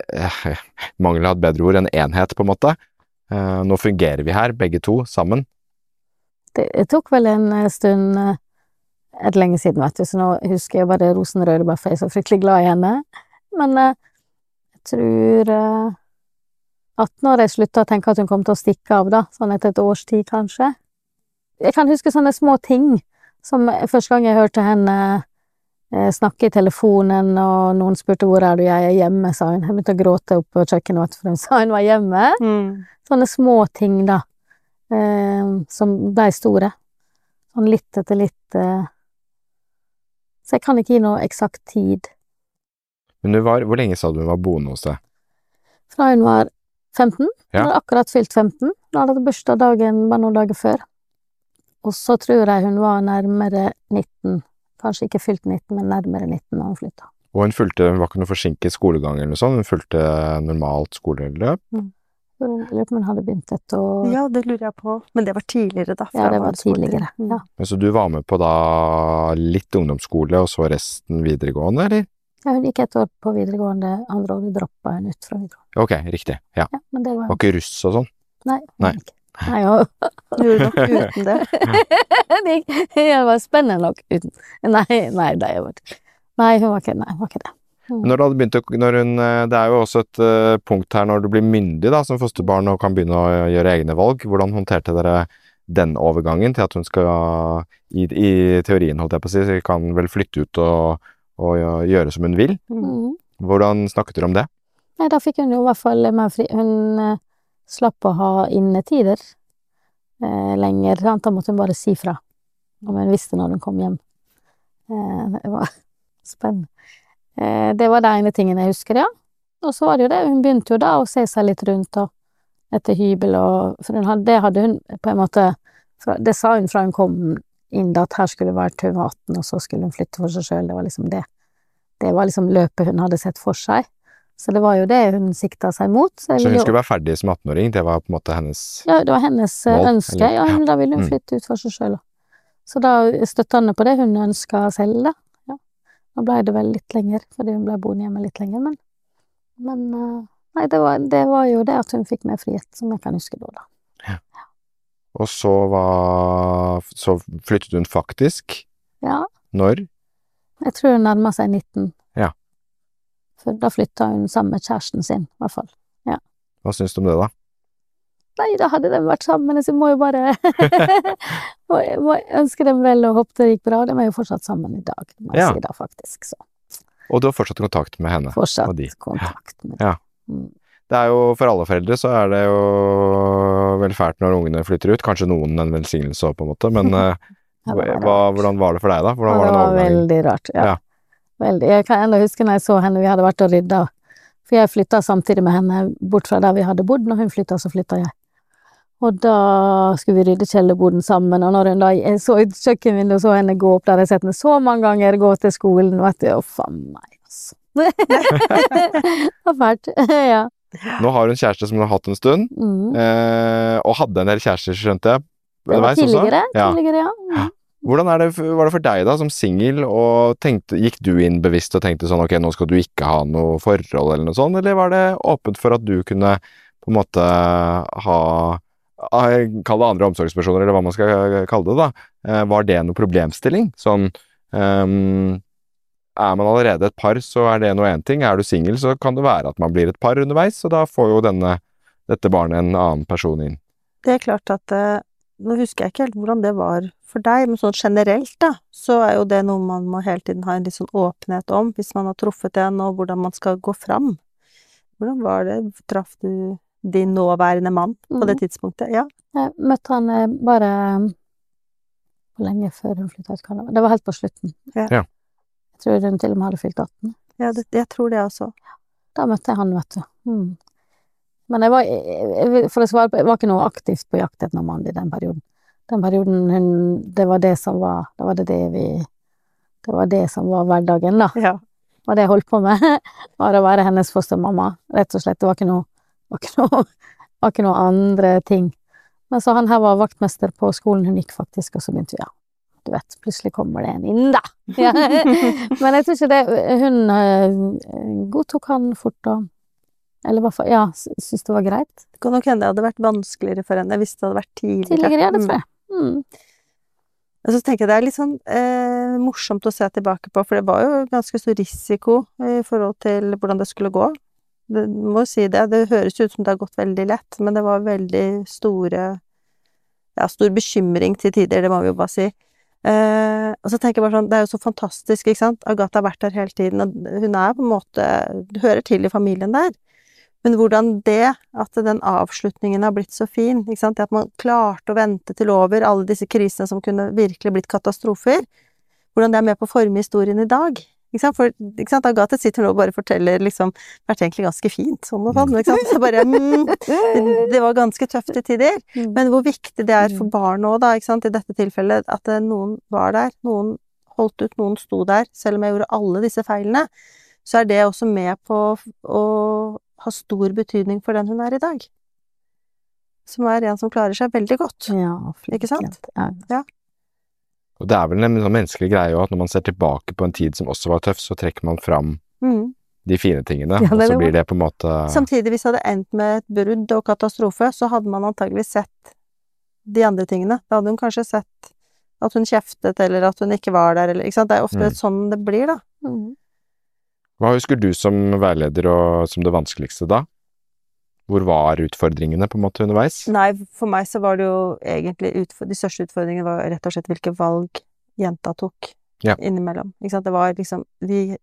eh, Mangel av et bedre ord, en enhet, på en måte. Eh, nå fungerer vi her, begge to, sammen. Det, det tok vel en eh, stund eh, Et lenge siden, vet du, så nå husker jeg bare rosenrøde, bare for jeg er så fryktelig glad i henne. Men jeg tror at når jeg slutta å tenke at hun kom til å stikke av, da, sånn etter et års tid, kanskje Jeg kan huske sånne små ting som første gang jeg hørte henne snakke i telefonen, og noen spurte 'hvor er du', 'jeg er hjemme', sa hun. Jeg begynte å gråte oppe på kjøkkenet, for hun sa hun var hjemme. Sånne små ting, da, eh, som blei store. Sånn litt etter litt eh. Så jeg kan ikke gi noe eksakt tid. Men var, hvor lenge sa du hun var boende hos deg? Fra hun var 15, Ja. hun hadde akkurat fylt 15, hun hadde hatt bursdag dagen bare noen dager før. Og så tror jeg hun var nærmere 19, kanskje ikke fylt 19, men nærmere 19 da hun flytta. Og hun fulgte, hun var ikke noe forsinket skolegang eller noe sånt, hun fulgte normalt skoleløp. Jeg lurer på om hun hadde begynt et år Ja, det lurer jeg på, men det var tidligere, da. Ja, det var tidligere. Mm. Ja. Men Så du var med på da litt ungdomsskole, og så resten videregående, eller? ja, hun gikk et år på videregående, andre året droppa hun ut fra videregående. Ok, riktig. Ja. Ja, men det var Var ikke russ og sånn? Nei. Nei. ikke. Nei, og Gjorde nok uten det. det, det var spennende nok uten Nei, nei, det var Nei, hun var ikke Nei, var ikke det. Når du hadde begynt å når hun, eh, Det er jo også et uh, punkt her når du blir myndig da, som fosterbarn og kan begynne å gjøre egne valg. Hvordan håndterte dere den overgangen til at hun skal, i, i teorien holdt jeg på å si, kan vel flytte ut og, og gjøre som hun vil? Mm. Mm. Hvordan snakket dere om det? Nei, da fikk hun jo i hvert fall mer fri Hun eh, slapp å ha innetider eh, lenger. Da måtte hun bare si fra om hun visste når hun kom hjem. Eh, det var spennende. Eh, det var den ene tingen jeg husker, ja. Og så var det jo det, hun begynte jo da å se seg litt rundt og etter hybel og For hun hadde, det hadde hun på en måte Det sa hun fra hun kom inn, da, at her skulle det være til hun var 18, og så skulle hun flytte for seg sjøl. Det var liksom det. Det var liksom løpet hun hadde sett for seg. Så det var jo det hun sikta seg mot. Så, Så hun jo- skulle være ferdig som 18-åring, det var på en måte hennes ja, det var hennes eh, Mål, ønske. eller- Ja, hun, da ville hun Mm. flytte ut for seg sjøl. Så da støtta henne på det hun ønska selv, da. Ja. Nå blei det vel litt lenger, fordi hun ble boende hjemme litt lenger, men Men eh, nei, det var, det var jo det at hun fikk mer frihet, som jeg kan huske da, da. Og så var Så flyttet hun faktisk. Ja, Når? jeg tror hun nærma seg 19. Ja. For da flytta hun sammen med kjæresten sin, i hvert fall. Hva syns du om det, da? Nei, da hadde de vært sammen, så jeg må jo bare må, må ønske dem vel og håpe det gikk bra. De er jo fortsatt sammen i dag, må jeg Ja. si da, faktisk. Så Og du har fortsatt kontakt med henne? fortsatt og de. kontakt med Ja. Mm. Det er jo for alle foreldre så er det jo vel fælt når ungene flytter ut. Kanskje noen en velsignelse òg, på en måte, men eh, Ja, hva, hvordan var det for deg, da? Hvordan Ja, var det var overgangen? veldig rart. Ja. Veldig. Jeg kan ennå huske når jeg så henne, vi hadde vært og rydda. For jeg flytta samtidig med henne bort fra der vi hadde bodd. Når hun flytta, så flytta jeg. Og da skulle vi rydde kjellerboden sammen, og når hun da jeg så ut kjøkkenvinduet og så henne gå opp der, jeg har sett henne så mange ganger gå til skolen, vet du, uff a meg, altså. det var fælt. ja. Nå har hun kjæreste som hun har hatt en stund, Mm. eh, og hadde en del kjærester, skjønte jeg. Det var tidligere, tidligere, Ja. ja. Mm. Hvordan det, var det for deg da, som singel, og tenkte, gikk du inn bevisst og tenkte sånn ok, nå skal du ikke ha noe forhold eller noe sånt, eller var det åpent for at du kunne på en måte ha- Kall det andre omsorgspersoner, eller hva man skal kalle det, da. Eh, Var det noe problemstilling? Sånn um, Er man allerede et par, så er det noe én ting. Er du singel, så kan det være at man blir et par underveis, og da får jo denne, dette barnet en annen person inn. Det er klart at eh, Nå husker jeg ikke helt hvordan det var for deg, men sånn generelt, da, så er jo det noe man må hele tiden ha en litt sånn åpenhet om, hvis man har truffet en, og hvordan man skal gå fram. Hvordan var det? Traff du din nåværende mann på det Mhm. tidspunktet? Ja. Jeg møtte han eh, bare hvor lenge før hun flytta ut Canada. Det var helt på slutten. Ja. Ja. Jeg tror hun til og med hadde fylt 18. ja det, jeg tror det også. Da møtte jeg han, vet du. Mm. Men jeg var, jeg- for å svare på, jeg var ikke noe aktivt på jakt etter noen mann i den perioden. Den perioden hun Det var det som var Det var det, det vi Det var det som var hverdagen, da. Ja. Og det jeg holdt på med, var å være hennes fostermamma, rett og slett. Det var ikke noe, var ikke noe, var ikke noe andre ting. Men så han her var vaktmester på skolen hun gikk, faktisk, og så begynte vi, ja, du vet, plutselig kommer det en inn, da. Ja. Men jeg tror ikke det Hun eh, godtok han fort, og Eller i hvert fall, ja, sy- syntes det var greit. Det kan nok hende det hadde vært vanskeligere for henne hvis det hadde vært tidligere. Tidligere, ja, det Mm. tror jeg. Mm. Og så tenker jeg det er litt sånn eh, morsomt å se tilbake på, for det var jo ganske stor risiko i forhold til hvordan det skulle gå. Det, må jo si det, det høres ut som det har gått veldig lett, men det var veldig store Ja, stor bekymring til tider, det må vi jo bare si. Eh, og så tenker jeg bare sånn, det er jo så fantastisk, ikke sant. Agathe har vært der hele tiden, og hun er på en måte hører til i familien der. Men hvordan det, at den avslutningen har blitt så fin, ikke sant, at man klarte å vente til over alle disse krisene som kunne virkelig blitt katastrofer, hvordan det er med på å forme historien i dag. Ikke sant? For ikke sant? Agathe sitter nå og bare forteller liksom vært egentlig ganske fint, sånn og sånn. Ikke sant? Så bare mm, det, det var ganske tøft til tider. Mm. Men hvor viktig det er for barn òg, da, ikke sant, i dette tilfellet, at eh, noen var der, noen holdt ut, noen sto der, selv om jeg gjorde alle disse feilene, så er det også med på å ha stor betydning for den hun er i dag. Som er en som klarer seg veldig godt. Ja, flink Ikke sant? Ja. Ja. Og det er vel en sånn menneskelig greie òg, at når man ser tilbake på en tid som også var tøff, så trekker man fram Mm. de fine tingene, Ja, og så blir det på en måte Samtidig, hvis det hadde endt med et brudd og katastrofe, så hadde man antageligvis sett de andre tingene. Da hadde hun kanskje sett at hun kjeftet, eller at hun ikke var der, eller ikke sant. Det er ofte Mm. sånn det blir, da. Mm. Hva husker du som veileder og som det vanskeligste da? Hvor var utfordringene på en måte underveis? Nei, for meg så var det jo egentlig De største utfordringene var rett og slett hvilke valg jenta tok Ja. innimellom. Ikke sant. Det var liksom Vi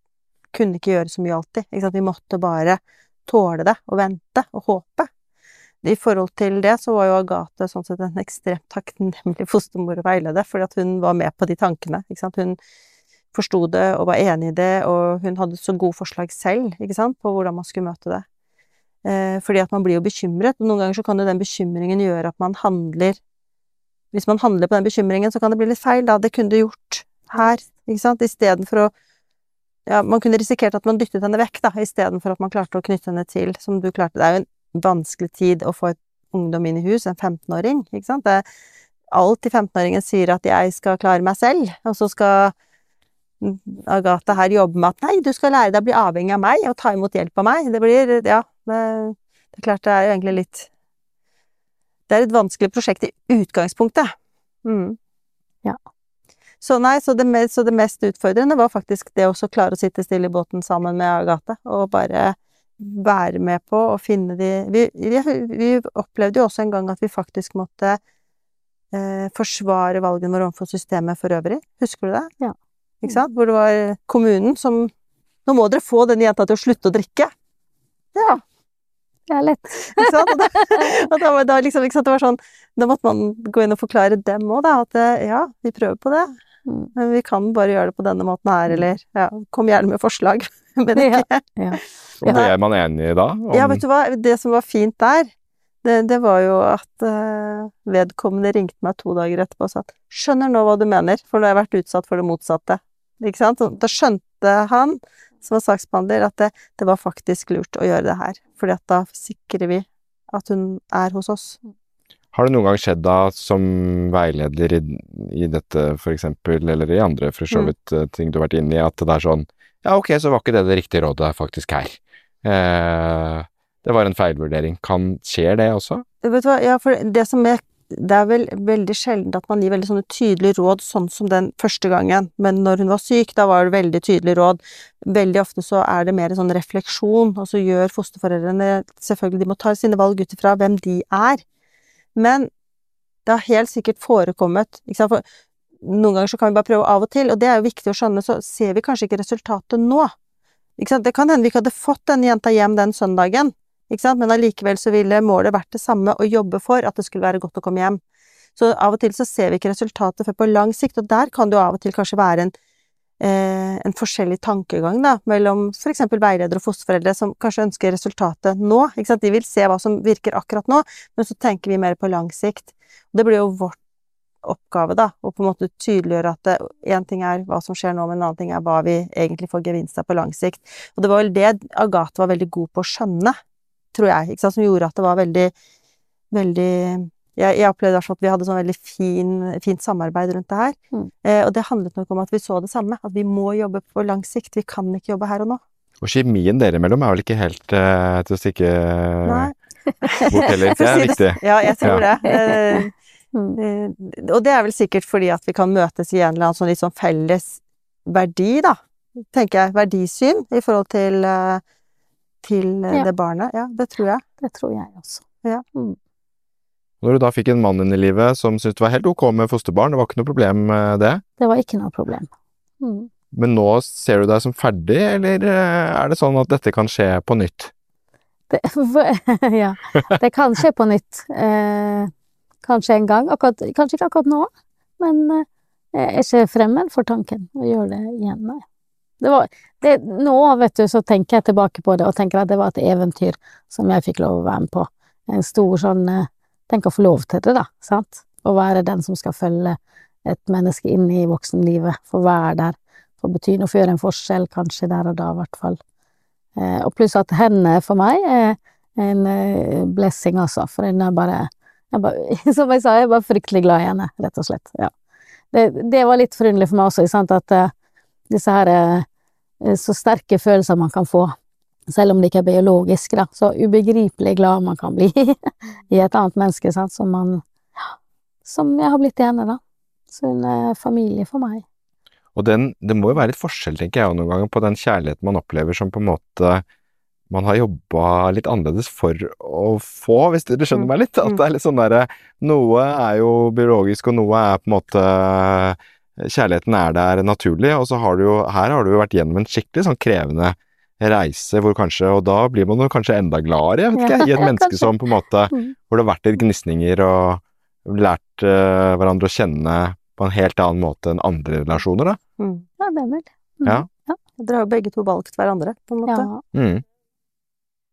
kunne ikke gjøre så mye alltid. Ikke sant. Vi måtte bare tåle det, og vente, og håpe. I forhold til det så var jo Agathe sånn sett en ekstremt takknemlig fostermor å veilede, fordi at hun var med på de tankene. Ikke sant. Hun forsto det og var enig i det, og hun hadde så gode forslag selv, ikke sant, på hvordan man skulle møte det. Eh, fordi at man blir jo bekymret, og noen ganger så kan jo den bekymringen gjøre at man handler Hvis man handler på den bekymringen, så kan det bli litt feil, da. Det kunne du gjort her, ikke sant, istedenfor å Ja, man kunne risikert at man dyttet henne vekk, da, istedenfor at man klarte å knytte henne til, som du klarte. Det er jo en vanskelig tid å få et ungdom inn i hus, en 15-åring, ikke sant. Det alt i 15-åringen sier at 'jeg skal klare meg selv', og så skal Agathe her jobber med at 'nei, du skal lære deg å bli avhengig av meg, og ta imot hjelp av meg'. Det blir Ja, det, det er klart det er jo egentlig litt Det er et vanskelig prosjekt i utgangspunktet. Mm. Ja. Så nei, så det, så det mest utfordrende var faktisk det å klare å sitte stille i båten sammen med Agathe, og bare være med på å finne de Vi, vi, vi opplevde jo også en gang at vi faktisk måtte eh, forsvare valgene våre overfor systemet for øvrig. Husker du det? Ja. Ikke sant? Hvor det var kommunen som Nå må dere få denne jenta til å slutte å drikke. Ja, Det er lett. ikke sant? Og da, og da, da liksom, ikke sant? Det var sånn Da måtte man gå inn og forklare dem òg, da. At eh, ja, vi prøver på det, Mm. men vi kan bare gjøre det på denne måten her, eller ja, kom gjerne med forslag. Men ikke Ja. Og det er man enig i da? Om, Ja, vet du hva, det som var fint der, Det, det var jo at uh, vedkommende ringte meg to dager etterpå og sa at 'skjønner nå hva du mener, for nå har jeg vært utsatt for det motsatte'. Ikke sant? Da skjønte han, som var saksbehandler, at det, det var faktisk lurt å gjøre det her. Fordi at da sikrer vi at hun er hos oss. Har det noen gang skjedd da, som veileder i, i dette eksempel, eller i andre for så Mm. vidt mm. ting du har vært inne i, at det er sånn Ja, ok, så var ikke det det riktige rådet faktisk her. Eh, det var en feilvurdering. Kan Skjer det også? Vet du hva, ja, for det som er Det er vel veldig sjelden at man gir veldig sånne tydelige råd, sånn som den første gangen. Men når hun var syk, da var det veldig tydelige råd. Veldig ofte så er det mer sånn refleksjon, og så gjør fosterforeldrene Selvfølgelig, de må ta sine valg ut ifra hvem de er. Men det har helt sikkert forekommet, ikke sant, for noen ganger så kan vi bare prøve av og til, og det er jo viktig å skjønne, så ser vi kanskje ikke resultatet nå. Ikke sant? Det kan hende vi ikke hadde fått den jenta hjem den søndagen? Men allikevel så ville målet vært det samme, å jobbe for at det skulle være godt å komme hjem. Så av og til så ser vi ikke resultatet før på lang sikt, og der kan det jo av og til kanskje være en, eh, en forskjellig tankegang da, mellom eksempel veileder og fosterforeldre som kanskje ønsker resultatet nå. De vil se hva som virker akkurat nå, men så tenker vi mer på lang sikt. Det blir jo vårt oppgave, da, å på en måte tydeliggjøre at én ting er hva som skjer nå, men en annen ting er hva vi egentlig får gevinst av på lang sikt. Og det var vel det Agathe var veldig god på å skjønne, tror jeg, ikke sant, som gjorde at det var veldig, veldig jeg, jeg opplevde at vi hadde sånn veldig fin, fint samarbeid rundt det her. Mm. Eh, og det handlet nok om at vi så det samme, at vi må jobbe på lang sikt. Vi kan ikke jobbe her og nå. Og kjemien dere imellom er vel ikke helt eh, til å stikke Nei. bort heller. Det er viktig. Ja, jeg tror det. Eh, Mm. Eh, Og det er vel sikkert fordi at vi kan møtes i en eller annen sånn litt sånn felles verdi, da. Tenker jeg. Verdisyn i forhold til, eh, til eh, Ja. det barnet. Ja, det tror jeg. Det tror jeg også. Når du da fikk en mann inn i livet som syntes det var helt ok med fosterbarn, det var ikke noe problem med det, Det var ikke noe problem. Mm. men nå ser du deg som ferdig, eller eh, er det sånn at dette kan skje på nytt? Det, ja, det kan skje på nytt. Eh, kanskje en gang. Akkurat, kanskje ikke akkurat nå, men eh, jeg er ikke fremmed for tanken å gjøre det igjen, nei. Var, det, nå, vet du, så tenker jeg tilbake på det og tenker at det var et eventyr som jeg fikk lov å være med på. En stor sånn eh, Tenk å få lov til det, da, sant? Å være den som skal følge et menneske inn i voksenlivet, få være der, få bety noe, få gjøre en forskjell, kanskje der og da, i hvert fall. Eh, og pluss at henne for meg er en eh, blessing, altså, for hun er bare, jeg bare Som jeg sa, jeg er bare fryktelig glad i henne, rett og slett. Ja. Det, det var litt forunderlig for meg også, sant, at eh, disse her så sterke følelser man kan få, selv om det ikke er biologisk, da, så ubegripelig glad man kan bli i et annet menneske, sant, som man Som jeg har blitt i henne, da. Så hun er familie for meg. Og den, det må jo være litt forskjell, tenker jeg, noen ganger på den kjærligheten man opplever som på en måte man har jobba litt annerledes for å få, hvis dere skjønner meg litt. At det er litt sånn derre Noe er jo biologisk, og noe er på en måte Kjærligheten er der naturlig, og så har du jo Her har du jo vært gjennom en skikkelig sånn krevende reise hvor kanskje Og da blir man jo kanskje enda gladere, jeg vet ikke, i et menneske som på en måte Mm. Hvor det har vært litt gnisninger og lært uh, hverandre å kjenne på en helt annen måte enn andre relasjoner, da. Mm. Ja, det er vel. Mm. Ja. Dere har jo begge to valgt hverandre, på en måte. Ja. Mm.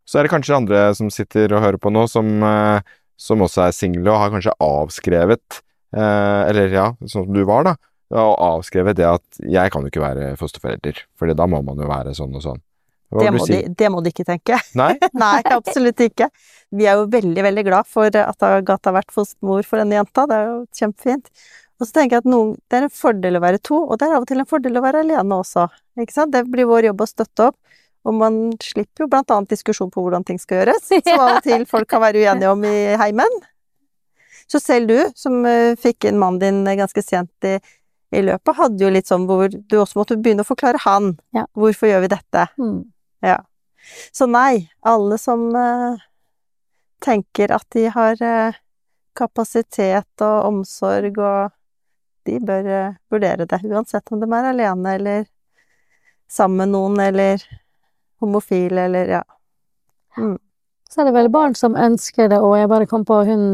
Så er det kanskje andre som sitter og hører på nå, som, eh, som også er single og har kanskje avskrevet eh, Eller ja, sånn som du var, da. Og avskrevet det at 'jeg kan jo ikke være fosterforelder', for da må man jo være sånn og sånn. Det må, si? de, det må de ikke tenke. Nei? Nei, absolutt ikke. Vi er jo veldig, veldig glad for at Agathe har vært fostermor for denne jenta. Det er jo kjempefint. Og så tenker jeg at noen, det er en fordel å være to, og det er av og til en fordel å være alene også. Ikke sant? Det blir vår jobb å støtte opp. Og man slipper jo blant annet diskusjon på hvordan ting skal gjøres, som av og til folk kan være uenige om i heimen. Så selv du, som eh, fikk inn mannen din ganske sent i, i løpet, hadde jo litt sånn hvor du også måtte begynne å forklare han. Ja. Hvorfor gjør vi dette? Mm. Ja. Så nei, alle som uh, tenker at de har uh, kapasitet og omsorg og De bør uh, vurdere det, uansett om de er alene eller sammen med noen eller homofile eller ja. Mm. Så er det vel barn som ønsker det, og jeg bare kom på hun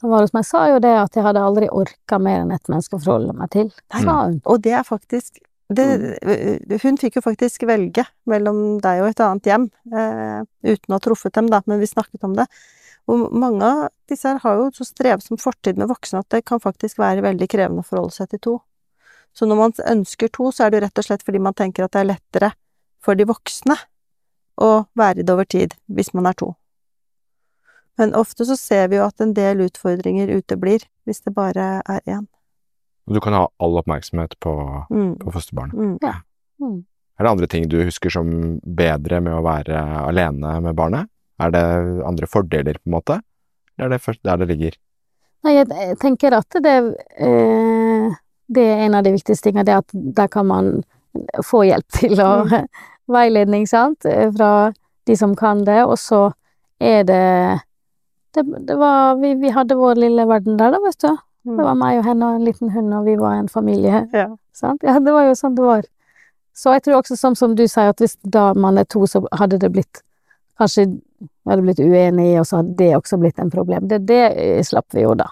som var hos meg, sa jo det at jeg hadde aldri orka mer enn ett menneske å forholde meg til, sa hun. Og det er faktisk det, Hun fikk jo faktisk velge mellom deg og et annet hjem, eh, uten å ha truffet dem, da, men vi snakket om det. Og mange av disse her har jo så strevsom fortid med voksne at det kan faktisk være veldig krevende å forholde seg til to. Så når man ønsker to, så er det jo rett og slett fordi man tenker at det er lettere for de voksne å være det over tid, hvis man er to. Men ofte så ser vi jo at en del utfordringer uteblir hvis det bare er én. Og du kan ha all oppmerksomhet på, Mm. på fosterbarnet. Mm. Mm. Er det andre ting du husker som bedre med å være alene med barnet? Er det andre fordeler, på en måte? Eller er det først der det ligger? Nei, jeg, tenker at det, eh, det er en av de viktigste tingene, det at der kan man få hjelp til å Veiledning, sant, eh, fra de som kan det, og så er det det, det var vi, vi hadde vår lille verden der, da, vet du. Det var meg og henne og en liten hund, og vi var en familie. Ja. Sant? Ja, det var jo sånn det var. Så jeg tror også, som, som du sier, at hvis da man er to, så hadde det blitt Kanskje hadde blitt uenige, og så hadde det også blitt en problem. Det, det eh, slapp vi jo da.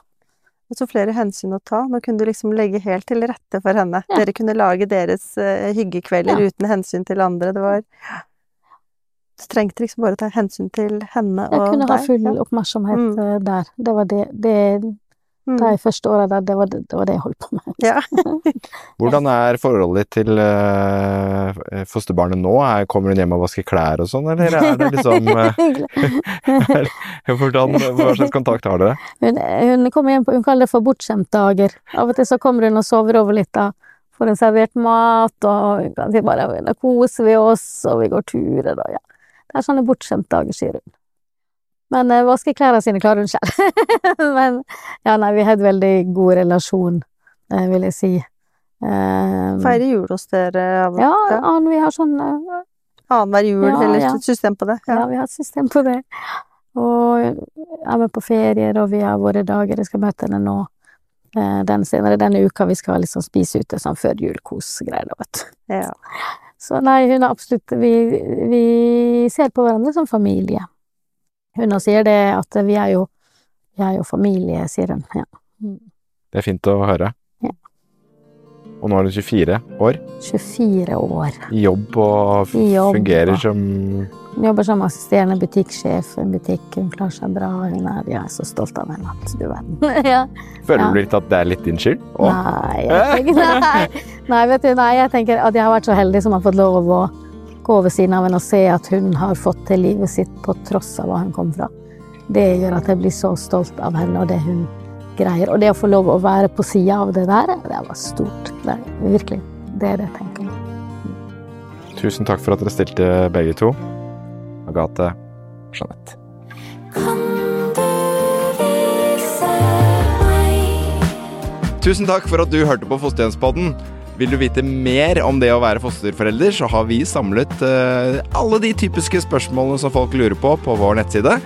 Og så flere hensyn å ta. Nå kunne du liksom legge helt til rette for henne. Ja. Dere kunne lage deres uh, hyggekvelder Ja. uten hensyn til andre. Det var Du trengte liksom bare å ta hensyn til henne og deg. Jeg kunne ha full Ja. oppmerksomhet Mm. eh, der. Det var det, det Mm. De første åra der, det var det, det var det jeg holdt på med. Ja. Hvordan er forholdet ditt til uh, fosterbarnet nå? Er, kommer hun hjem og vasker klær og sånn, eller er det liksom eh, hvordan, Hva slags kontakt har dere? hun, hun kommer hjem på, hun kaller det for bortskjemtdager. Av og til så kommer hun og sover over litt, da. Får hun servert mat, og si bare da koser vi oss, og vi går turer, og ja. Det er sånne bortskjemtdager, sier hun. Men eh, vaske klærne sine klarer hun selv. Men ja, nei, vi har en veldig god relasjon, eh, vil jeg si. Eh, Feire jul hos dere Ja, Ann, vi har sånn eh, annenhver jul, Ja, eller ja. et system på det. Ja, Ja. vi har et system på det. Og er med på ferier, og vi har våre dager. Jeg skal møte henne nå eh, den senere denne uka. Vi skal liksom spise ute sånn før vet du. Ja. Så nei, hun er absolutt vi, vi ser på hverandre som familie. Hun sier det at vi er jo, vi er jo familie, sier hun. Ja. Det er fint å høre. Og nå er hun 24 år, 24 år. i jobb og jobb, fungerer som Hun jobber som assisterende butikksjef i en butikk. Hun klarer seg bra. Hun er, jeg er så stolt av henne at du vet. ja. Føler du litt at det er litt din skyld? Og... Nei, jeg tenker, nei. nei, vet du, nei, jeg tenker at jeg har vært så heldig som har fått lov å gå ved siden av henne og se at hun har fått til livet sitt på tross av hva hun kom fra. Det gjør at jeg blir så stolt av henne og det hun greier. Og det å få lov å være på sida av det der, det var stort. Det er virkelig. Det er det jeg tenker. Tusen takk for at dere stilte begge to. Agathe, Jeanette. Vise meg Tusen takk for at du hørte på Fosterhjemspodden. Vil du vite mer om det å være fosterforelder, så har vi samlet eh, alle de typiske spørsmålene som folk lurer på, på vår nettside,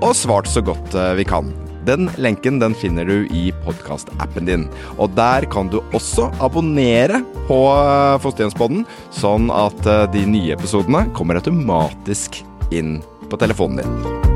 og svart så godt eh, vi kan. Den lenken den finner du i podkastappen din. Og der kan du også abonnere på eh, Fosterhjemspodden, sånn at eh, de nye episodene kommer automatisk inn på telefonen din.